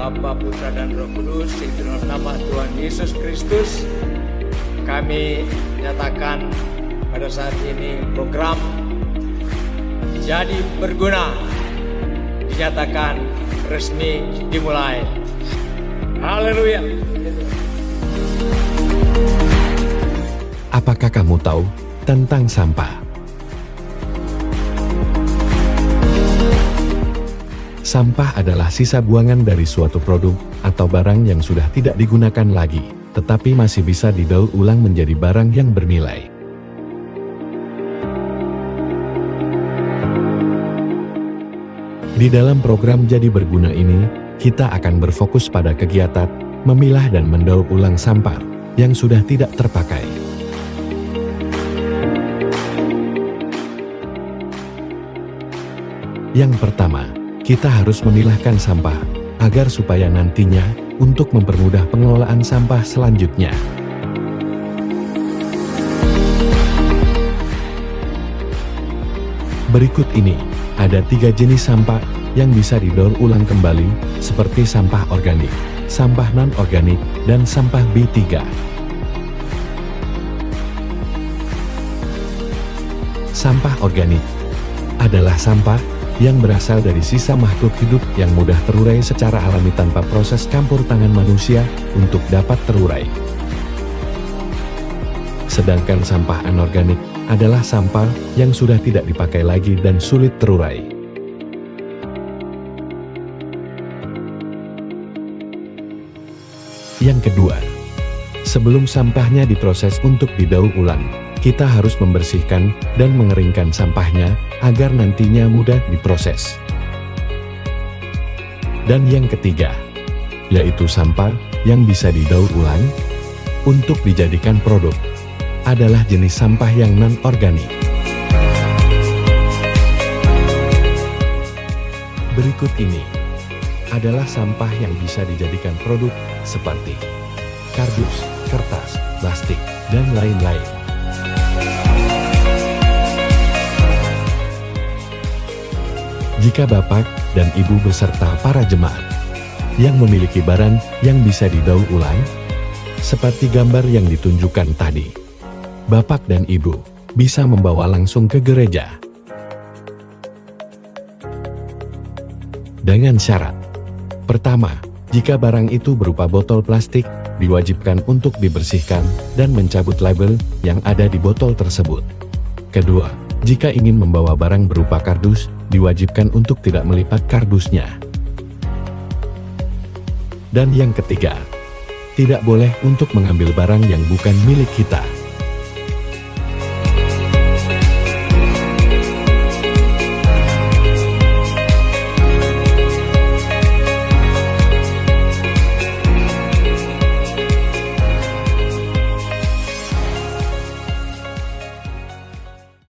Bapa, Putra, dan Roh Kudus, di dalam nama Tuhan Yesus Kristus, kami nyatakan pada saat ini program jadi berguna dinyatakan resmi dimulai. Haleluya. Apakah kamu tahu tentang sampah? Sampah adalah sisa buangan dari suatu produk atau barang yang sudah tidak digunakan lagi, tetapi masih bisa didaur ulang menjadi barang yang bernilai. Di dalam program Jadi Berguna ini, kita akan berfokus pada kegiatan memilah dan mendaur ulang sampah yang sudah tidak terpakai. Yang pertama, kita harus memilahkan sampah, agar supaya nantinya, untuk mempermudah pengelolaan sampah selanjutnya. Berikut ini, ada tiga jenis sampah yang bisa didaur ulang kembali, seperti sampah organik, sampah non-organik, dan sampah B3. Sampah organik adalah sampah yang berasal dari sisa makhluk hidup yang mudah terurai secara alami tanpa proses campur tangan manusia untuk dapat terurai. Sedangkan sampah anorganik adalah sampah yang sudah tidak dipakai lagi dan sulit terurai. Yang kedua, sebelum sampahnya diproses untuk didaur ulang, kita harus membersihkan dan mengeringkan sampahnya agar nantinya mudah diproses. Dan yang ketiga, yaitu sampah yang bisa didaur ulang untuk dijadikan produk, adalah jenis sampah yang non-organik. Berikut ini adalah sampah yang bisa dijadikan produk seperti kardus, kertas, plastik, dan lain-lain. Jika Bapak dan Ibu beserta para jemaat yang memiliki barang yang bisa didaur ulang, seperti gambar yang ditunjukkan tadi. Bapak dan Ibu bisa membawa langsung ke gereja. Dengan syarat. Pertama, jika barang itu berupa botol plastik, diwajibkan untuk dibersihkan dan mencabut label yang ada di botol tersebut. Kedua, jika ingin membawa barang berupa kardus, diwajibkan untuk tidak melipat kardusnya. Dan yang ketiga, tidak boleh untuk mengambil barang yang bukan milik kita.